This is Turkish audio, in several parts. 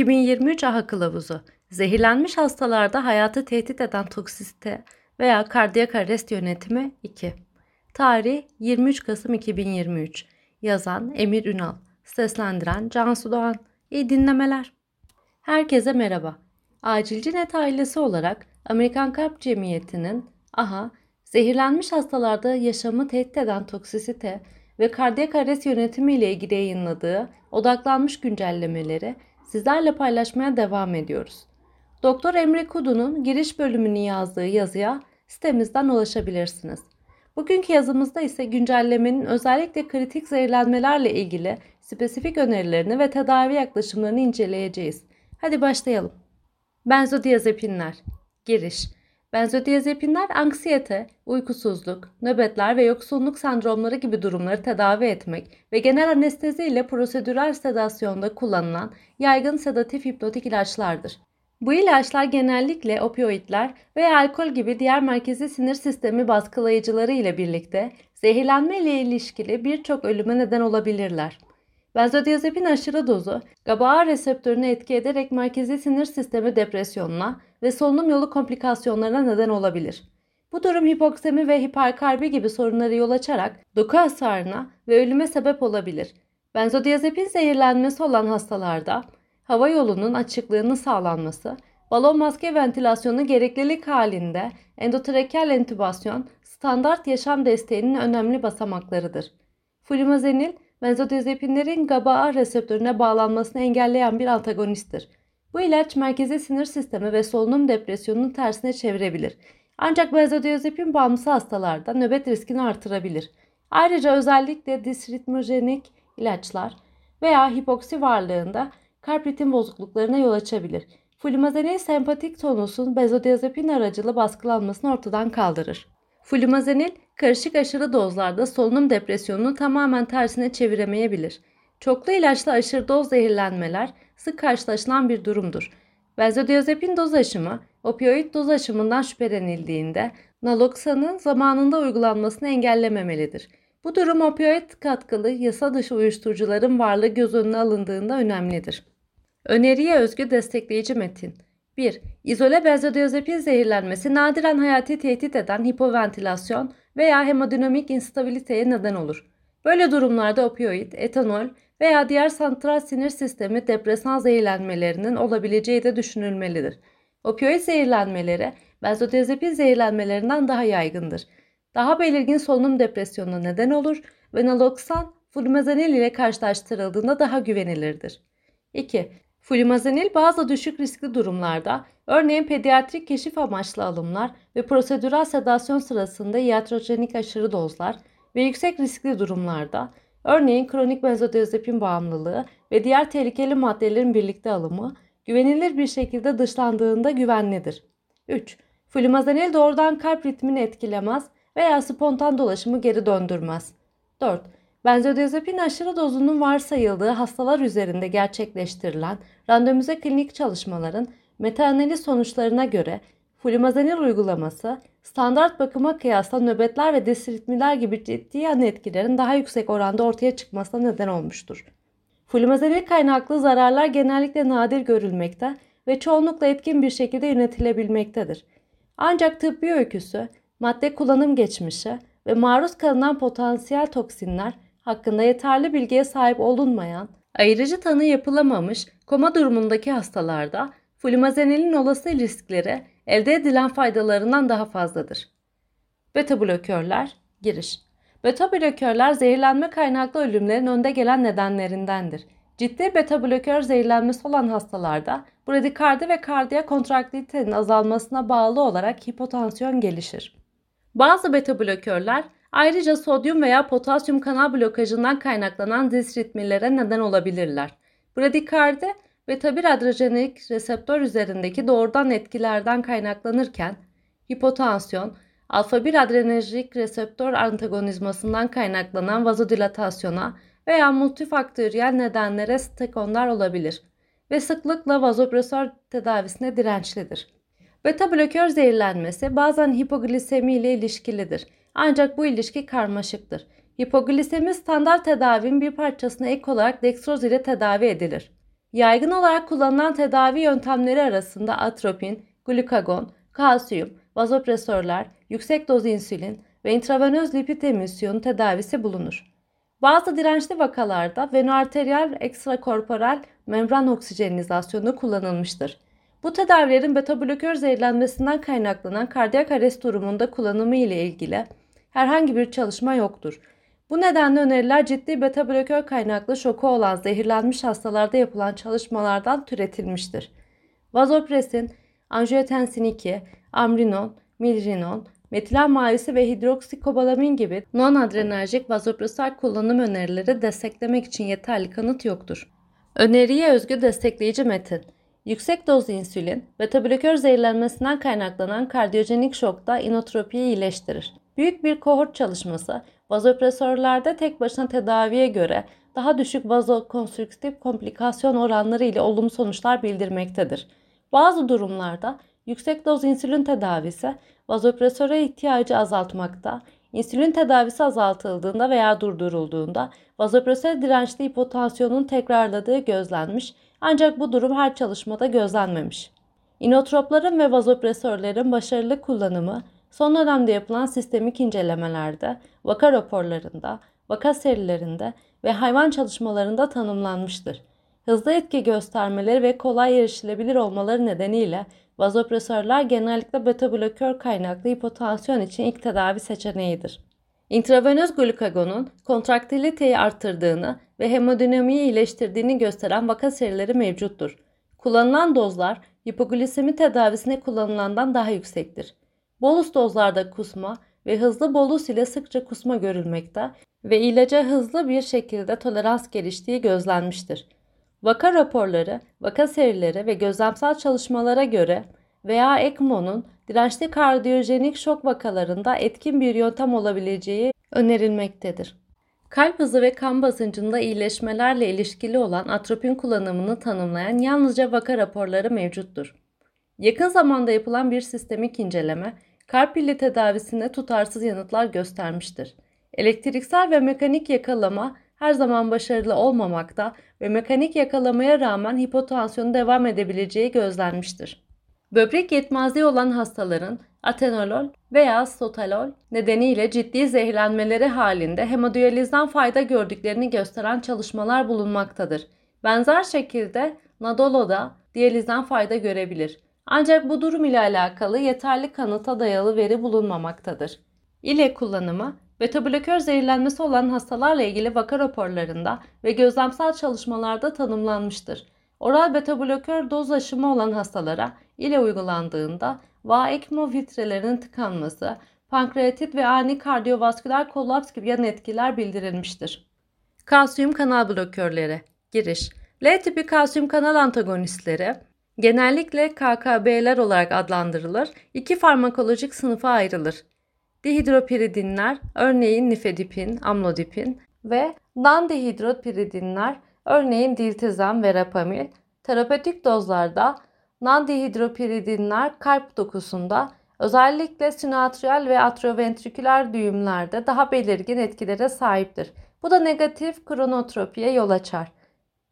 2023 AHA Kılavuzu. Zehirlenmiş hastalarda hayatı tehdit eden toksisite veya kardiyak arrest yönetimi 2 Tarih 23 Kasım 2023 Yazan Emir Ünal. Seslendiren Cansu Doğan. İyi dinlemeler. Herkese merhaba. Acilci Net ailesi olarak Amerikan Kalp Cemiyeti'nin AHA zehirlenmiş hastalarda yaşamı tehdit eden toksisite ve kardiyak arrest yönetimi ile ilgili yayınladığı odaklanmış güncellemeleri sizlerle paylaşmaya devam ediyoruz. Doktor Emre Kudu'nun giriş bölümünü yazdığı yazıya sitemizden ulaşabilirsiniz. Bugünkü yazımızda ise güncellemenin özellikle kritik zehirlenmelerle ilgili spesifik önerilerini ve tedavi yaklaşımlarını inceleyeceğiz. Hadi başlayalım. Benzodiazepinler Giriş Benzodiazepinler anksiyete, uykusuzluk, nöbetler ve yoksunluk sendromları gibi durumları tedavi etmek ve genel anestezi ile prosedürel sedasyonda kullanılan yaygın sedatif hipnotik ilaçlardır. Bu ilaçlar genellikle opioidler veya alkol gibi diğer merkezi sinir sistemi baskılayıcıları ile birlikte zehirlenme ile ilişkili birçok ölüme neden olabilirler. Benzodiazepin aşırı dozu GABA reseptörünü etki ederek merkezi sinir sistemi depresyonuna ve solunum yolu komplikasyonlarına neden olabilir. Bu durum hipoksemi ve hiperkarbi gibi sorunları yol açarak doku hasarına ve ölüme sebep olabilir. Benzodiazepin zehirlenmesi olan hastalarda hava yolunun açıklığının sağlanması, balon maske ventilasyonu gereklilik halinde endotrakeal entübasyon standart yaşam desteğinin önemli basamaklarıdır. Flumazenil benzodiazepinlerin GABA reseptörüne bağlanmasını engelleyen bir antagonisttir. Bu ilaç merkezi sinir sistemi ve solunum depresyonunu tersine çevirebilir. Ancak benzodiazepin bağımlısı hastalarda nöbet riskini artırabilir. Ayrıca özellikle disritmojenik ilaçlar veya hipoksi varlığında kalp ritim bozukluklarına yol açabilir. Flumazenil sempatik tonusun benzodiazepin aracılı baskılanmasını ortadan kaldırır. Flumazenil karışık aşırı dozlarda solunum depresyonunu tamamen tersine çeviremeyebilir. Çoklu ilaçla aşırı doz zehirlenmeler sık karşılaşılan bir durumdur. Benzodiazepin doz aşımı, opioid doz aşımından şüphelenildiğinde naloksanın zamanında uygulanmasını engellememelidir. Bu durum opioid katkılı yasa dışı uyuşturucuların varlığı göz önüne alındığında önemlidir. Öneriye özgü destekleyici metin 1. İzole benzodiazepin zehirlenmesi nadiren hayati tehdit eden hipoventilasyon veya hemodinamik instabiliteye neden olur. Böyle durumlarda opioid, etanol veya diğer santral sinir sistemi depresan zehirlenmelerinin olabileceği de düşünülmelidir. Opioid zehirlenmeleri benzodiazepin zehirlenmelerinden daha yaygındır. Daha belirgin solunum depresyonuna neden olur ve naloksan flumazenil ile karşılaştırıldığında daha güvenilirdir. 2. Flumazenil bazı düşük riskli durumlarda, örneğin pediatrik keşif amaçlı alımlar ve prosedürel sedasyon sırasında iatrojenik aşırı dozlar ve yüksek riskli durumlarda, örneğin kronik benzodiazepin bağımlılığı ve diğer tehlikeli maddelerin birlikte alımı, güvenilir bir şekilde dışlandığında güvenlidir. 3. Flumazenil doğrudan kalp ritmini etkilemez veya spontan dolaşımı geri döndürmez. 4. Benzodiazepin aşırı dozunun varsayıldığı hastalar üzerinde gerçekleştirilen randomize klinik çalışmaların metaanaliz sonuçlarına göre flumazenil uygulaması standart bakıma kıyasla nöbetler ve disritmiler gibi ciddi yan etkilerin daha yüksek oranda ortaya çıkmasına neden olmuştur. Flumazenil kaynaklı zararlar genellikle nadir görülmekte ve çoğunlukla etkin bir şekilde yönetilebilmektedir. Ancak tıbbi öyküsü, madde kullanım geçmişi ve maruz kalınan potansiyel toksinler hakkında yeterli bilgiye sahip olunmayan, ayrıcı tanı yapılamamış koma durumundaki hastalarda flumazenilin olası riskleri elde edilen faydalarından daha fazladır. Beta blokörler giriş. Beta blokörler zehirlenme kaynaklı ölümlerin önde gelen nedenlerindendir. Ciddi beta blokör zehirlenmesi olan hastalarda bradikardi ve kardiyak kontraktilitenin azalmasına bağlı olarak hipotansiyon gelişir. Bazı beta blokörler Ayrıca sodyum veya potasyum kanal blokajından kaynaklanan disritmilere neden olabilirler. Bradikardi ve tabi adrenerjik reseptör üzerindeki doğrudan etkilerden kaynaklanırken hipotansiyon, alfa 1 adrenerjik reseptör antagonizmasından kaynaklanan vazodilatasyona veya multifaktöriyel nedenlere sekonder olabilir ve sıklıkla vazopresör tedavisine dirençlidir. Beta blokör zehirlenmesi bazen hipoglisemi ile ilişkilidir ancak bu ilişki karmaşıktır. Hipoglisemi standart tedavinin bir parçasına ek olarak dextroz ile tedavi edilir. Yaygın olarak kullanılan tedavi yöntemleri arasında atropin, glukagon, kalsiyum, vazopresörler, yüksek doz insülin ve intravenöz lipid emisyonu tedavisi bulunur. Bazı dirençli vakalarda venoarteriyel ekstrakorporal membran oksijenizasyonu kullanılmıştır. Bu tedavilerin beta blokör zehirlenmesinden kaynaklanan kardiyak arrest durumunda kullanımı ile ilgili herhangi bir çalışma yoktur. Bu nedenle öneriler ciddi beta blokör kaynaklı şoku olan zehirlenmiş hastalarda yapılan çalışmalardan türetilmiştir. Vazopresin, angiotensin 2, amrinon, milrinon, metilen mavisi ve hidroksikobalamin gibi non-adrenerjik vazopresal kullanım önerileri desteklemek için yeterli kanıt yoktur. Öneriye özgü destekleyici metin Yüksek doz insülin, beta blokör zehirlenmesinden kaynaklanan kardiyojenik şokta inotropiyi iyileştirir. Büyük bir kohort çalışması, vazopresörlerde tek başına tedaviye göre daha düşük vazokonstrüktif komplikasyon oranları ile olumlu sonuçlar bildirmektedir. Bazı durumlarda yüksek doz insülin tedavisi vazopresöre ihtiyacı azaltmakta, insülin tedavisi azaltıldığında veya durdurulduğunda vazopresör dirençli hipotansiyonun tekrarladığı gözlenmiş ancak bu durum her çalışmada gözlenmemiş. İnotropların ve vazopresörlerin başarılı kullanımı son dönemde yapılan sistemik incelemelerde, vaka raporlarında, vaka serilerinde ve hayvan çalışmalarında tanımlanmıştır. Hızlı etki göstermeleri ve kolay erişilebilir olmaları nedeniyle vazopresörler genellikle beta blokör kaynaklı hipotansiyon için ilk tedavi seçeneğidir. İntravenöz glukagonun kontraktiliteyi arttırdığını ve hemodinamiği iyileştirdiğini gösteren vaka serileri mevcuttur. Kullanılan dozlar hipoglisemi tedavisine kullanılandan daha yüksektir. Bolus dozlarda kusma ve hızlı bolus ile sıkça kusma görülmekte ve ilaca hızlı bir şekilde tolerans geliştiği gözlenmiştir. Vaka raporları, vaka serileri ve gözlemsel çalışmalara göre veya ECMO'nun dirençli kardiyojenik şok vakalarında etkin bir yöntem olabileceği önerilmektedir. Kalp hızı ve kan basıncında iyileşmelerle ilişkili olan atropin kullanımını tanımlayan yalnızca vaka raporları mevcuttur. Yakın zamanda yapılan bir sistemik inceleme, kalp pilli tedavisinde tutarsız yanıtlar göstermiştir. Elektriksel ve mekanik yakalama her zaman başarılı olmamakta ve mekanik yakalamaya rağmen hipotansiyonun devam edebileceği gözlenmiştir. Böbrek yetmezliği olan hastaların atenolol veya sotalol nedeniyle ciddi zehirlenmeleri halinde hemodiyalizden fayda gördüklerini gösteren çalışmalar bulunmaktadır. Benzer şekilde nadolo da diyalizden fayda görebilir. Ancak bu durum ile alakalı yeterli kanıta dayalı veri bulunmamaktadır. İle kullanımı beta blokör zehirlenmesi olan hastalarla ilgili vaka raporlarında ve gözlemsel çalışmalarda tanımlanmıştır. Oral beta blokör doz aşımı olan hastalara ile uygulandığında va-ECMO filtrelerinin tıkanması, pankreatit ve ani kardiyovasküler kolaps gibi yan etkiler bildirilmiştir. Kalsiyum kanal blokörleri Giriş L tipi kalsiyum kanal antagonistleri genellikle KKB'ler olarak adlandırılır. İki farmakolojik sınıfa ayrılır. Dihidropiridinler, örneğin nifedipin, amlodipin ve non-dihidropiridinler, örneğin diltizam ve rapamil, terapötik dozlarda non-dihidropiridinler kalp dokusunda özellikle sinatriyal ve atrioventriküler düğümlerde daha belirgin etkilere sahiptir. Bu da negatif kronotropiye yol açar.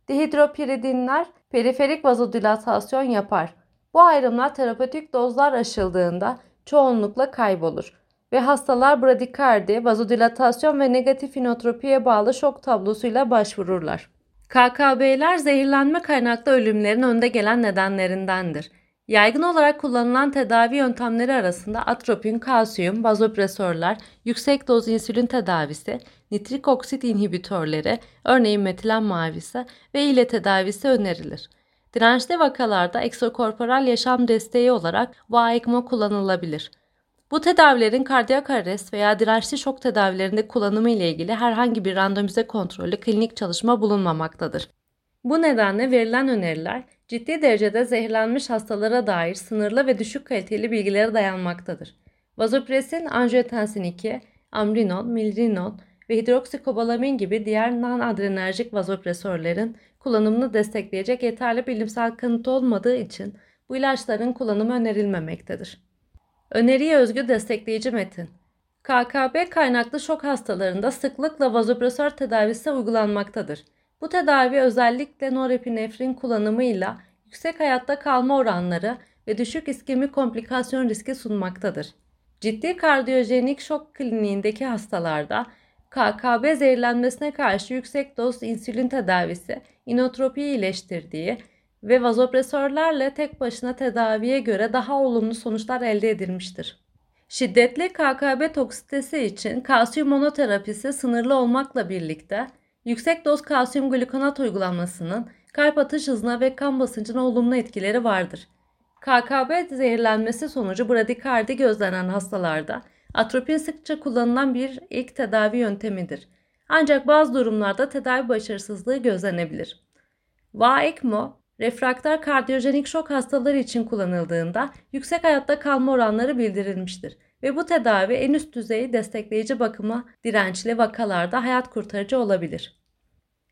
Dihidropiridinler periferik vazodilatasyon yapar. Bu ayrımlar terapötik dozlar aşıldığında çoğunlukla kaybolur ve hastalar bradikardi, vazodilatasyon ve negatif inotropiye bağlı şok tablosuyla başvururlar. KKB'ler zehirlenme kaynaklı ölümlerin önde gelen nedenlerindendir. Yaygın olarak kullanılan tedavi yöntemleri arasında atropin, kalsiyum, vazopresörler, yüksek doz insülin tedavisi, nitrik oksit inhibitörleri, örneğin metilen mavisi ve ile tedavisi önerilir. Dirençli vakalarda eksokorporal yaşam desteği olarak VAECMO kullanılabilir. Bu tedavilerin kardiyak arrest veya dirençli şok tedavilerinde kullanımı ile ilgili herhangi bir randomize kontrollü klinik çalışma bulunmamaktadır. Bu nedenle verilen öneriler ciddi derecede zehirlenmiş hastalara dair sınırlı ve düşük kaliteli bilgilere dayanmaktadır. Vazopresin, angiotensin 2, amrinon, milrinon ve hidroksikobalamin gibi diğer non-adrenerjik vazopresörlerin kullanımını destekleyecek yeterli bilimsel kanıt olmadığı için bu ilaçların kullanımı önerilmemektedir. Öneriye özgü destekleyici metin. KKB kaynaklı şok hastalarında sıklıkla vazopresör tedavisi uygulanmaktadır. Bu tedavi özellikle norepinefrin kullanımıyla yüksek hayatta kalma oranları ve düşük iskemi komplikasyon riski sunmaktadır. Ciddi kardiyojenik şok kliniğindeki hastalarda KKB zehirlenmesine karşı yüksek doz insülin tedavisi inotropiyi iyileştirdiği ve vazopresörlerle tek başına tedaviye göre daha olumlu sonuçlar elde edilmiştir. Şiddetli KKB toksitesi için kalsiyum monoterapisi sınırlı olmakla birlikte yüksek doz kalsiyum glukonat uygulanmasının kalp atış hızına ve kan basıncına olumlu etkileri vardır. KKB zehirlenmesi sonucu bradikardi gözlenen hastalarda atropin sıkça kullanılan bir ilk tedavi yöntemidir. Ancak bazı durumlarda tedavi başarısızlığı gözlenebilir. VA-ECMO, refraktör kardiyojenik şok hastaları için kullanıldığında yüksek hayatta kalma oranları bildirilmiştir ve bu tedavi en üst düzey destekleyici bakıma dirençli vakalarda hayat kurtarıcı olabilir.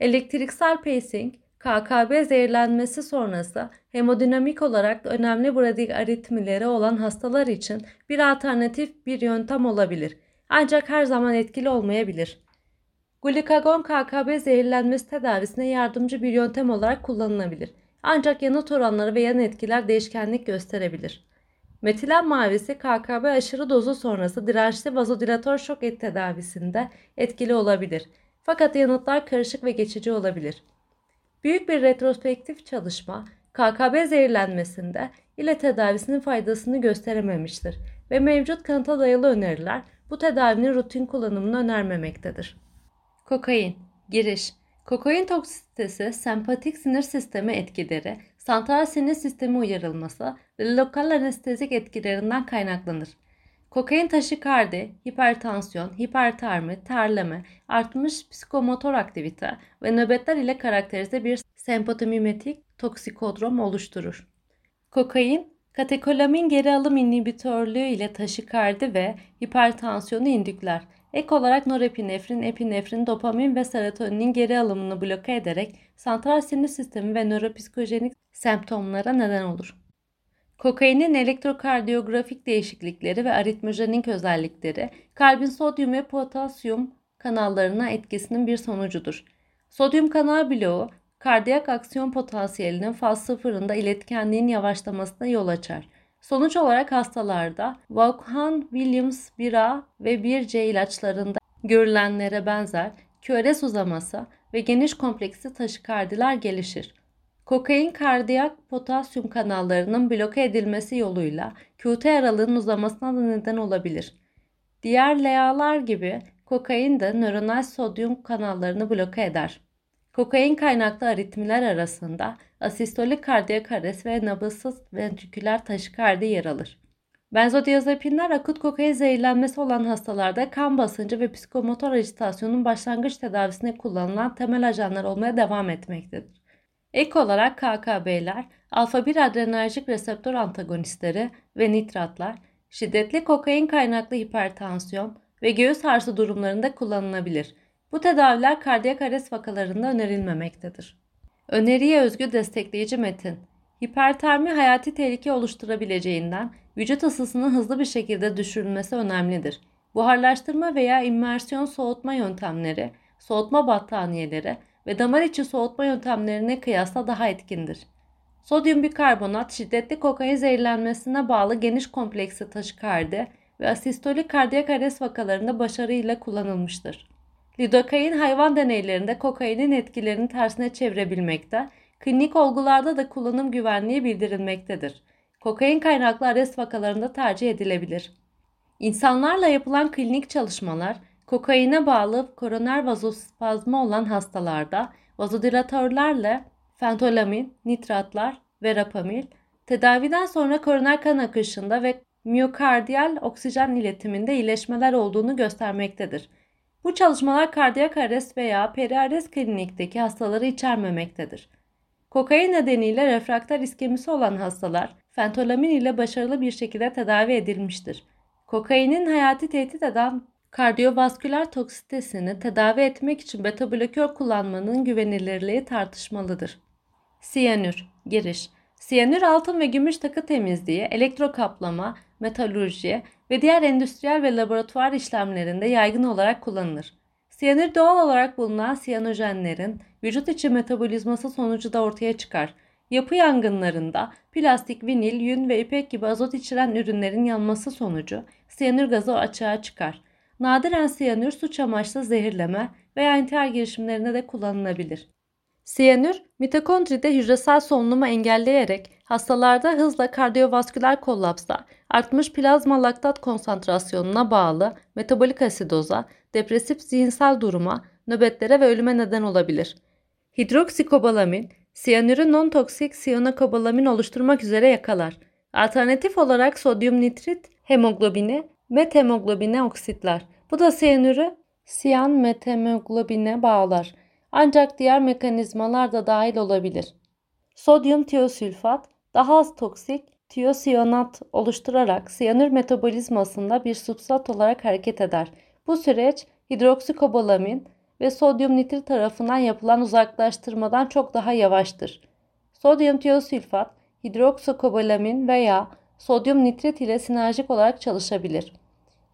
Elektriksel pacing, KKB zehirlenmesi sonrası hemodinamik olarak önemli bradiaritmileri olan hastalar için bir alternatif bir yöntem olabilir. Ancak her zaman etkili olmayabilir. Glikagon KKB zehirlenmesi tedavisine yardımcı bir yöntem olarak kullanılabilir. Ancak yanıt oranları ve yan etkiler değişkenlik gösterebilir. Metilen mavisi KKB aşırı dozu sonrası dirençli vazodilatör şok et tedavisinde etkili olabilir. Fakat yanıtlar karışık ve geçici olabilir. Büyük bir retrospektif çalışma KKB zehirlenmesinde ile tedavisinin faydasını gösterememiştir ve mevcut kanıta dayalı öneriler bu tedavinin rutin kullanımını önermemektedir. Kokain Giriş Kokain toksitesi, sempatik sinir sistemi etkileri, santral sinir sistemi uyarılması ve lokal anestezik etkilerinden kaynaklanır. Kokain taşikardi, hipertansiyon, hipertermi, terleme, artmış psikomotor aktivite ve nöbetler ile karakterize bir sempatomimetik toksikodrom oluşturur. Kokain, katekolamin geri alım inhibitörlüğü ile taşikardi ve hipertansiyonu indükler. Ek olarak norepinefrin, epinefrin, dopamin ve serotoninin geri alımını bloke ederek santral sinir sistemi ve nöropsikojenik semptomlara neden olur. Kokainin elektrokardiyografik değişiklikleri ve aritmojenik özellikleri kalbin sodyum ve potasyum kanallarına etkisinin bir sonucudur. Sodyum kanal bloğu kardiyak aksiyon potansiyelinin faz sıfırında iletkenliğin yavaşlamasına yol açar. Sonuç olarak hastalarda Vaughan-Williams 1A ve 1C ilaçlarında görülenlere benzer QRS uzaması ve geniş kompleksi taşikardiler gelişir. Kokain kardiyak potasyum kanallarının bloke edilmesi yoluyla QT aralığının uzamasına da neden olabilir. Diğer LA'lar gibi kokain de nöronal sodyum kanallarını bloke eder. Kokain kaynaklı aritmiler arasında asistolik kardiyak arrest ve nabızsız ventriküler taşikardi yer alır. Benzodiazepinler akut kokain zehirlenmesi olan hastalarda kan basıncı ve psikomotor ajitasyonun başlangıç tedavisine kullanılan temel ajanlar olmaya devam etmektedir. Ek olarak KKB'ler, alfa-1 adrenerjik reseptör antagonistleri ve nitratlar, şiddetli kokain kaynaklı hipertansiyon ve göğüs harsı durumlarında kullanılabilir. Bu tedaviler kardiyak arrest vakalarında önerilmemektedir. Öneriye özgü destekleyici metin. Hipertermi hayati tehlike oluşturabileceğinden vücut ısısının hızlı bir şekilde düşürülmesi önemlidir. Buharlaştırma veya immersiyon soğutma yöntemleri, soğutma battaniyeleri ve damar içi soğutma yöntemlerine kıyasla daha etkindir. Sodyum bikarbonat şiddetli kokain zehirlenmesine bağlı geniş kompleksi taşikardi ve asistolik kardiyak arrest vakalarında başarıyla kullanılmıştır. Lidokain hayvan deneylerinde kokainin etkilerini tersine çevirebilmekte, klinik olgularda da kullanım güvenliği bildirilmektedir. Kokain kaynaklı arrest vakalarında tercih edilebilir. İnsanlarla yapılan klinik çalışmalar, kokaine bağlı koroner vazospazmı olan hastalarda vazodilatörlerle fentolamin, nitratlar ve rapamil, tedaviden sonra koroner kan akışında ve miyokardiyal oksijen iletiminde iyileşmeler olduğunu göstermektedir. Bu çalışmalar kardiyak arrest veya periarrest klinikteki hastaları içermemektedir. Kokain nedeniyle refraktör iskemisi olan hastalar fentolamin ile başarılı bir şekilde tedavi edilmiştir. Kokainin hayati tehdit eden kardiyovasküler toksitesini tedavi etmek için beta blokör kullanmanın güvenilirliği tartışmalıdır. Siyanür Giriş Siyanür altın ve gümüş takı temizliği, elektrokaplama, metalurji ve diğer endüstriyel ve laboratuvar işlemlerinde yaygın olarak kullanılır. Siyanür doğal olarak bulunan siyanojenlerin vücut içi metabolizması sonucu da ortaya çıkar. Yapı yangınlarında plastik, vinil, yün ve ipek gibi azot içeren ürünlerin yanması sonucu siyanür gazı açığa çıkar. Nadiren siyanür suç amaçlı zehirleme veya intihar girişimlerinde de kullanılabilir. Siyanür, mitokondride hücresel solunumu engelleyerek hastalarda hızla kardiyovasküler kollapsa, artmış plazma laktat konsantrasyonuna bağlı metabolik asidoza, depresif zihinsel duruma, nöbetlere ve ölüme neden olabilir. Hidroksikobalamin, siyanürü non-toksik siyanokobalamin oluşturmak üzere yakalar. Alternatif olarak sodyum nitrit hemoglobini methemoglobine oksitler. Bu da siyanürü siyan methemoglobine bağlar. Ancak diğer mekanizmalar da dahil olabilir. Sodyum tiosülfat daha az toksik tiosiyonat oluşturarak siyanür metabolizmasında bir substrat olarak hareket eder. Bu süreç hidroksikobalamin ve sodyum nitrit tarafından yapılan uzaklaştırmadan çok daha yavaştır. Sodyum tiosülfat, hidroksikobalamin veya sodyum nitrit ile sinerjik olarak çalışabilir.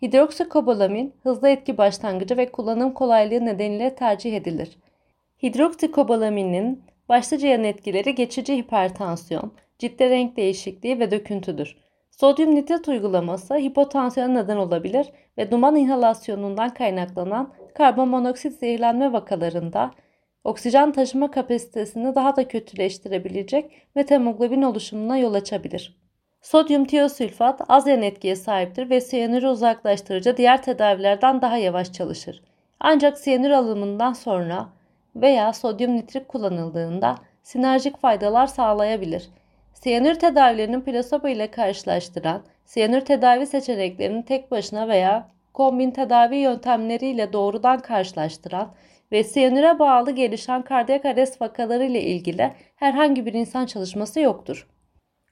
Hidroksikobalamin hızlı etki başlangıcı ve kullanım kolaylığı nedeniyle tercih edilir. Hidroksikobalaminin başlıca yan etkileri geçici hipertansiyon, ciddi renk değişikliği ve döküntüdür. Sodyum nitrit uygulaması hipotansiyona neden olabilir ve duman inhalasyonundan kaynaklanan karbon monoksit zehirlenme vakalarında oksijen taşıma kapasitesini daha da kötüleştirebilecek metemoglobin oluşumuna yol açabilir. Sodyum tiosülfat az yan etkiye sahiptir ve siyanürü uzaklaştırıcı diğer tedavilerden daha yavaş çalışır. Ancak siyanür alımından sonra veya sodyum nitrit kullanıldığında sinerjik faydalar sağlayabilir. Siyanür tedavilerinin plasebo ile karşılaştıran, siyanür tedavi seçeneklerini tek başına veya kombin tedavi yöntemleriyle doğrudan karşılaştıran ve siyanüre bağlı gelişen kardiyak arrest vakaları ile ilgili herhangi bir insan çalışması yoktur.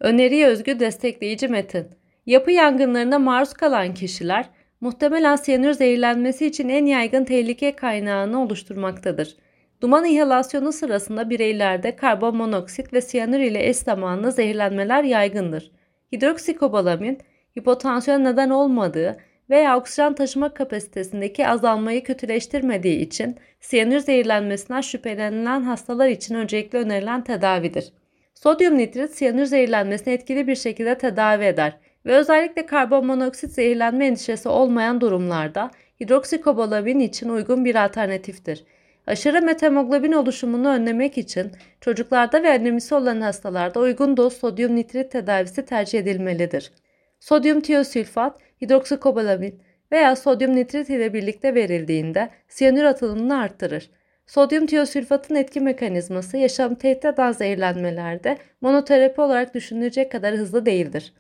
Öneriye özgü destekleyici metin. Yapı yangınlarına maruz kalan kişiler muhtemelen siyanür zehirlenmesi için en yaygın tehlike kaynağını oluşturmaktadır. Duman inhalasyonu sırasında bireylerde karbon monoksit ve siyanür ile eş zamanlı zehirlenmeler yaygındır. Hidroksikobalamin, hipotansiyon neden olmadığı veya oksijen taşıma kapasitesindeki azalmayı kötüleştirmediği için siyanür zehirlenmesinden şüphelenilen hastalar için öncelikle önerilen tedavidir. Sodyum nitrit siyanür zehirlenmesini etkili bir şekilde tedavi eder ve özellikle karbon monoksit zehirlenme endişesi olmayan durumlarda hidroksikobalamin için uygun bir alternatiftir. Aşırı metemoglobin oluşumunu önlemek için çocuklarda ve anemisi olan hastalarda uygun doz sodyum nitrit tedavisi tercih edilmelidir. Sodyum tiosülfat, hidroksikobalamin veya sodyum nitrit ile birlikte verildiğinde siyanür atılımını arttırır. Sodyum tiosülfatın etki mekanizması yaşam tehdit eden zehirlenmelerde monoterapi olarak düşünülecek kadar hızlı değildir.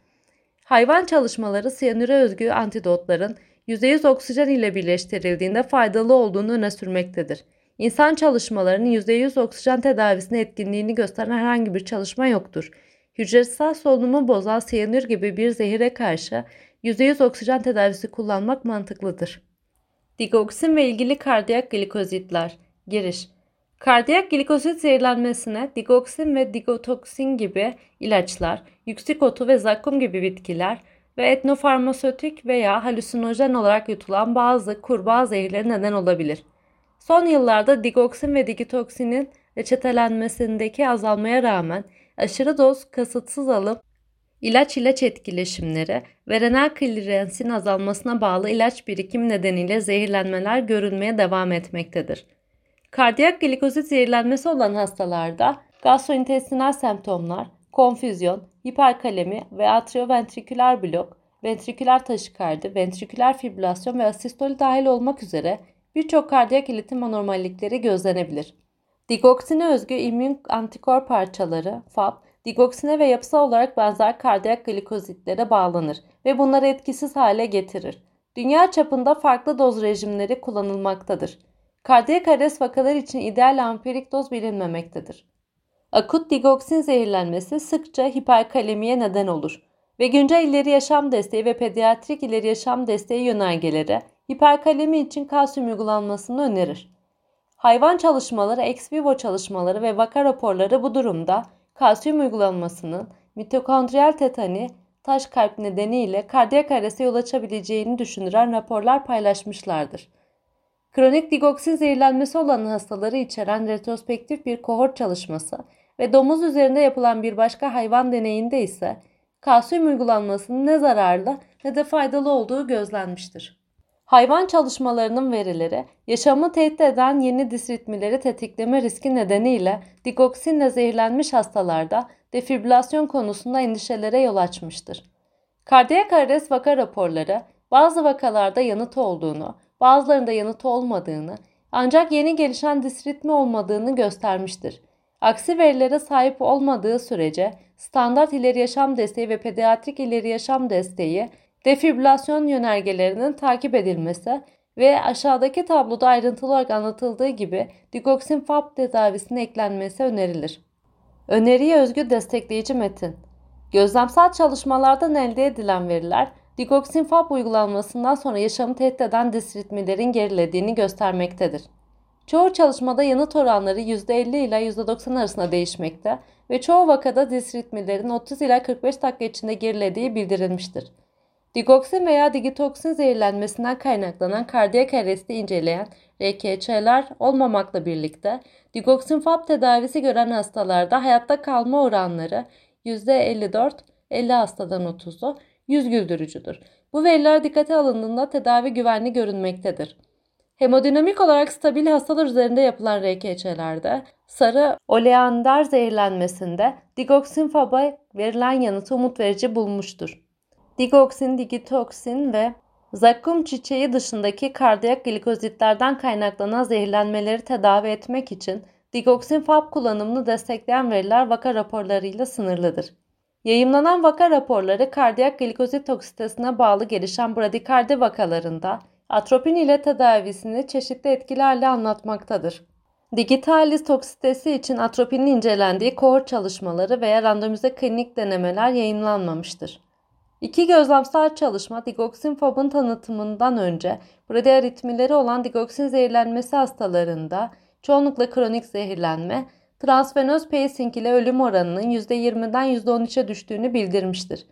Hayvan çalışmaları siyanüre özgü antidotların %100 oksijen ile birleştirildiğinde faydalı olduğunu öne sürmektedir. İnsan çalışmalarının %100 oksijen tedavisine etkinliğini gösteren herhangi bir çalışma yoktur. Hücresel solunumu bozan siyanür gibi bir zehire karşı %100 oksijen tedavisi kullanmak mantıklıdır. Digoksin ve ilgili kardiyak glikozitler Giriş Kardiyak glikozit zehirlenmesine digoksin ve digotoksin gibi ilaçlar, yüksek otu ve zakkum gibi bitkiler ve etnofarmasötik veya halüsinojen olarak yutulan bazı kurbağa zehirleri neden olabilir. Son yıllarda digoksin ve digitoksinin reçetelenmesindeki azalmaya rağmen aşırı doz kasıtsız alım, ilaç ilaç etkileşimleri ve renal klirensin azalmasına bağlı ilaç birikimi nedeniyle zehirlenmeler görülmeye devam etmektedir. Kardiyak glikozit zehirlenmesi olan hastalarda gastrointestinal semptomlar, konfüzyon, hiperkalemi ve atrioventriküler blok, ventriküler taşikardi, ventriküler fibrilasyon ve asistoli dahil olmak üzere birçok kardiyak iletim anormallikleri gözlenebilir. Digoksine özgü immün antikor parçaları, FAB, digoksine ve yapısal olarak benzer kardiyak glikozitlere bağlanır ve bunları etkisiz hale getirir. Dünya çapında farklı doz rejimleri kullanılmaktadır. Kardiyak arrest vakalar için ideal amperik doz bilinmemektedir. Akut digoksin zehirlenmesi sıkça hiperkalemiye neden olur ve güncel ileri yaşam desteği ve pediatrik ileri yaşam desteği yönergeleri hiperkalemi için kalsiyum uygulanmasını önerir. Hayvan çalışmaları, ex vivo çalışmaları ve vaka raporları bu durumda kalsiyum uygulanmasının mitokondriyal tetani, taş kalp nedeniyle kardiyak arreste yol açabileceğini düşündüren raporlar paylaşmışlardır. Kronik digoksin zehirlenmesi olan hastaları içeren retrospektif bir kohort çalışması ve domuz üzerinde yapılan bir başka hayvan deneyinde ise kalsiyum uygulanmasının ne zararlı ne de faydalı olduğu gözlenmiştir. Hayvan çalışmalarının verileri, yaşamı tehdit eden yeni disritmileri tetikleme riski nedeniyle digoksinle zehirlenmiş hastalarda defibrilasyon konusunda endişelere yol açmıştır. Kardiyak arrest vaka raporları bazı vakalarda yanıt olduğunu, bazılarında yanıt olmadığını, ancak yeni gelişen disritmi olmadığını göstermiştir. Aksi verilere sahip olmadığı sürece standart ileri yaşam desteği ve pediatrik ileri yaşam desteği defibrilasyon yönergelerinin takip edilmesi ve aşağıdaki tabloda ayrıntılı olarak anlatıldığı gibi digoksin FAP tedavisine eklenmesi önerilir. Öneriye özgü destekleyici metin. Gözlemsel çalışmalardan elde edilen veriler digoksin FAP uygulanmasından sonra yaşamı tehdit eden disritmilerin gerilediğini göstermektedir. Çoğu çalışmada yanıt oranları %50 ila %90 arasında değişmekte ve çoğu vakada disritmilerin 30 ila 45 dakika içinde gerilediği bildirilmiştir. Digoksin veya digitoksin zehirlenmesinden kaynaklanan kardiyak arresti inceleyen RKÇ'ler olmamakla birlikte digoksin FAP tedavisi gören hastalarda hayatta kalma oranları %54, 50 hastadan 30'u yüz güldürücüdür. Bu veriler dikkate alındığında tedavi güvenli görünmektedir. Hemodinamik olarak stabil hastalar üzerinde yapılan RKÇ'lerde sarı oleander zehirlenmesinde digoksin FAB'a verilen yanıtı umut verici bulmuştur. Digoksin, digitoksin ve zakkum çiçeği dışındaki kardiyak glikozitlerden kaynaklanan zehirlenmeleri tedavi etmek için digoksin FAB kullanımını destekleyen veriler vaka raporlarıyla sınırlıdır. Yayımlanan vaka raporları kardiyak glikozit toksitesine bağlı gelişen bradikardi vakalarında atropin ile tedavisini çeşitli etkilerle anlatmaktadır. Digitalis toksitesi için atropinin incelendiği kohort çalışmaları veya randomize klinik denemeler yayınlanmamıştır. İki gözlemsel çalışma digoksin fobun tanıtımından önce bradiaritmileri olan digoksin zehirlenmesi hastalarında çoğunlukla kronik zehirlenme, transvenöz pacing ile ölüm oranının %20'den %13'e düştüğünü bildirmiştir.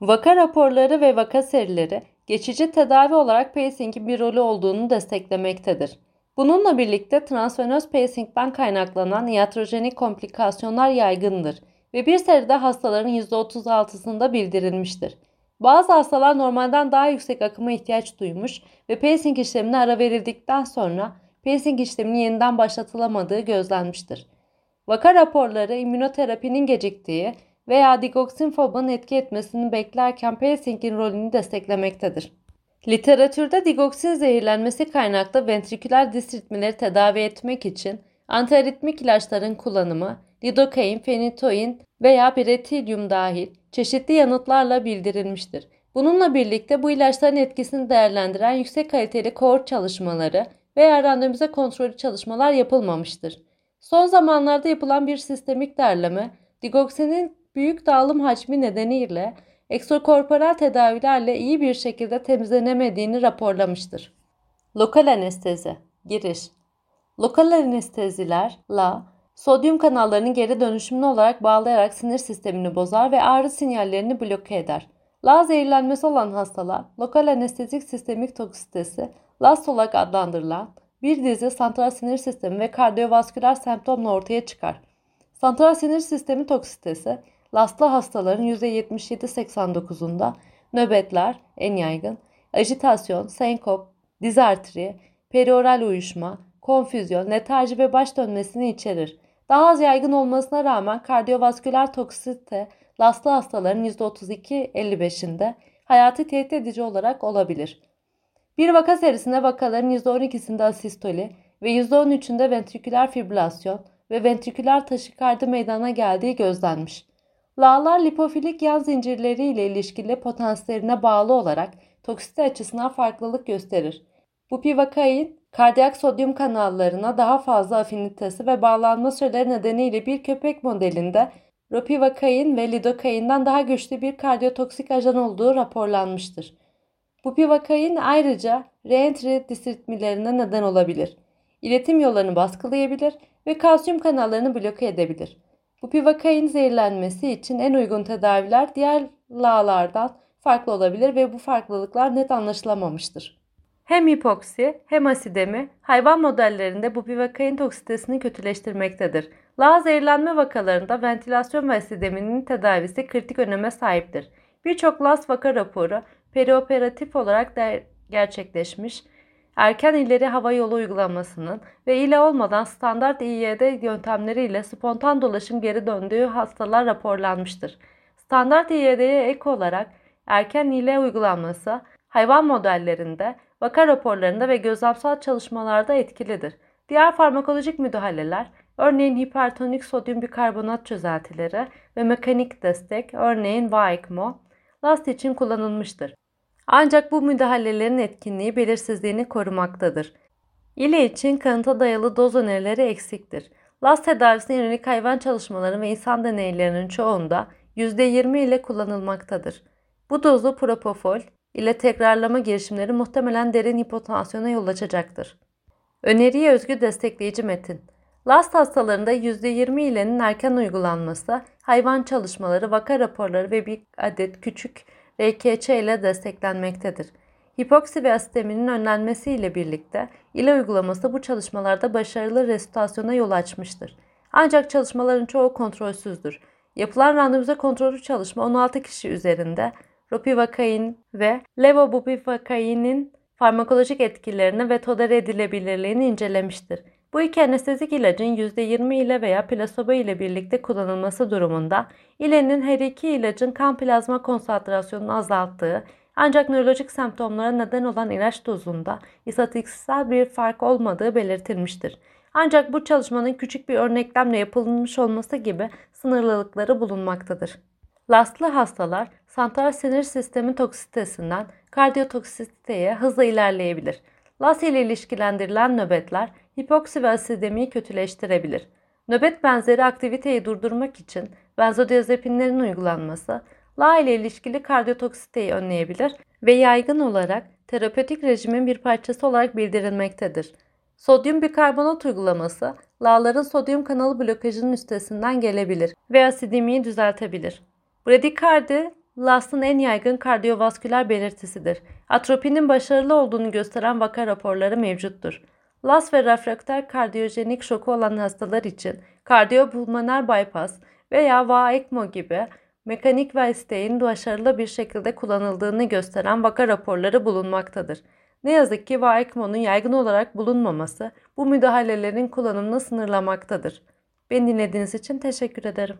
Vaka raporları ve vaka serileri geçici tedavi olarak pacingin bir rolü olduğunu desteklemektedir. Bununla birlikte transvenöz pacingden kaynaklanan iatrojenik komplikasyonlar yaygındır ve bir seride hastaların %36'sında bildirilmiştir. Bazı hastalar normalden daha yüksek akıma ihtiyaç duymuş ve pacing işlemine ara verildikten sonra pacing işleminin yeniden başlatılamadığı gözlenmiştir. Vaka raporları immünoterapinin geciktiği veya digoksin fobun etki etmesini beklerken pacingin rolünü desteklemektedir. Literatürde digoksin zehirlenmesi kaynaklı ventriküler disritmileri tedavi etmek için antiaritmik ilaçların kullanımı, lidokain, fenitoin veya piretilyum dahil çeşitli yanıtlarla bildirilmiştir. Bununla birlikte bu ilaçların etkisini değerlendiren yüksek kaliteli kohort çalışmaları veya randomize kontrollü çalışmalar yapılmamıştır. Son zamanlarda yapılan bir sistemik derleme, digoksinin büyük dağılım hacmi nedeniyle ekstrakorporal tedavilerle iyi bir şekilde temizlenemediğini raporlamıştır. Lokal anestezi Giriş Lokal anesteziler la sodyum kanallarının geri dönüşümlü olarak bağlayarak sinir sistemini bozar ve ağrı sinyallerini bloke eder. La zehirlenmesi olan hastalar lokal anestezik sistemik toksitesi LAS olarak adlandırılan bir dizi santral sinir sistemi ve kardiyovasküler semptomla ortaya çıkar. Santral sinir sistemi toksitesi LAS'lı hastaların %77-89'unda nöbetler en yaygın, ajitasyon, senkop, dizartri, perioral uyuşma, konfüzyon, letarji ve baş dönmesini içerir. Daha az yaygın olmasına rağmen kardiyovasküler toksite LAS'lı hastaların %32-55'inde hayati tehdit edici olarak olabilir. Bir vaka serisinde vakaların %12'sinde asistoli ve %13'ünde ventriküler fibrilasyon ve ventriküler taşikardi meydana geldiği gözlenmiş. Lağlar lipofilik yan zincirleri ile ilişkili potansiyellerine bağlı olarak toksite açısından farklılık gösterir. Bu pivakain kardiyak sodyum kanallarına daha fazla afinitesi ve bağlanma süreleri nedeniyle bir köpek modelinde ropivakain ve lidokainden daha güçlü bir kardiyotoksik ajan olduğu raporlanmıştır. Bu pivakain ayrıca reentry disritmilerine neden olabilir. İletim yollarını baskılayabilir ve kalsiyum kanallarını bloke edebilir. Bu pivakain zehirlenmesi için en uygun tedaviler diğer lağlardan farklı olabilir ve bu farklılıklar net anlaşılamamıştır. Hem hipoksi hem asidemi hayvan modellerinde bupivakain toksitesini kötüleştirmektedir. Lağ zehirlenme vakalarında ventilasyon ve asideminin tedavisi kritik öneme sahiptir. Birçok LAS vaka raporu perioperatif olarak der- gerçekleşmiş, erken ileri hava yolu uygulamasının ve ile olmadan standart İYD yöntemleriyle spontan dolaşım geri döndüğü hastalar raporlanmıştır. Standart İYD'ye ek olarak erken ile uygulanması hayvan modellerinde, vaka raporlarında ve gözlemsel çalışmalarda etkilidir. Diğer farmakolojik müdahaleler, örneğin hipertonik sodyum bikarbonat çözeltileri ve mekanik destek, örneğin VAECMO, LAST için kullanılmıştır. Ancak bu müdahalelerin etkinliği belirsizliğini korumaktadır. İle için kanıta dayalı doz önerileri eksiktir. LAS tedavisine yönelik hayvan çalışmaları ve insan deneylerinin çoğunda %20 ile kullanılmaktadır. Bu dozu propofol ile tekrarlama girişimleri muhtemelen derin hipotansiyona yol açacaktır. Öneriye özgü destekleyici metin. LAST hastalarında %20 ilenin erken uygulanması, hayvan çalışmaları, vaka raporları ve bir adet küçük RKÇ ile desteklenmektedir. Hipoksi ve asiteminin önlenmesiyle birlikte ile uygulaması bu çalışmalarda başarılı resitasyona yol açmıştır. Ancak çalışmaların çoğu kontrolsüzdür. Yapılan randomize kontrollü çalışma 16 kişi üzerinde ropivakain ve levobupivakainin farmakolojik etkilerini ve tolere edilebilirliğini incelemiştir. Bu iki anestezik ilacın %20 ile veya plasebo ile birlikte kullanılması durumunda ilenin her iki ilacın kan plazma konsantrasyonunu azalttığı ancak nörolojik semptomlara neden olan ilaç dozunda istatistiksel bir fark olmadığı belirtilmiştir. Ancak bu çalışmanın küçük bir örneklemle yapılmış olması gibi sınırlılıkları bulunmaktadır. Lastlı hastalar santral sinir sistemi toksitesinden kardiyotoksiteye hızla ilerleyebilir. LAS ile ilişkilendirilen nöbetler hipoksi ve asidemiyi kötüleştirebilir. Nöbet benzeri aktiviteyi durdurmak için benzodiazepinlerin uygulanması LA ile ilişkili kardiyotoksiteyi önleyebilir ve yaygın olarak terapötik rejimin bir parçası olarak bildirilmektedir. Sodyum bikarbonat uygulaması LA'ların sodyum kanalı blokajının üstesinden gelebilir ve asidemiyi düzeltebilir. Bradikardi LAS'ın en yaygın kardiyovasküler belirtisidir. Atropinin başarılı olduğunu gösteren vaka raporları mevcuttur. LAS ve refraktör kardiyojenik şoku olan hastalar için kardiyopulmoner bypass veya VA-ECMO gibi mekanik ve isteğin başarılı bir şekilde kullanıldığını gösteren vaka raporları bulunmaktadır. Ne yazık ki VA-ECMO'nun yaygın olarak bulunmaması bu müdahalelerin kullanımını sınırlamaktadır. Beni dinlediğiniz için teşekkür ederim.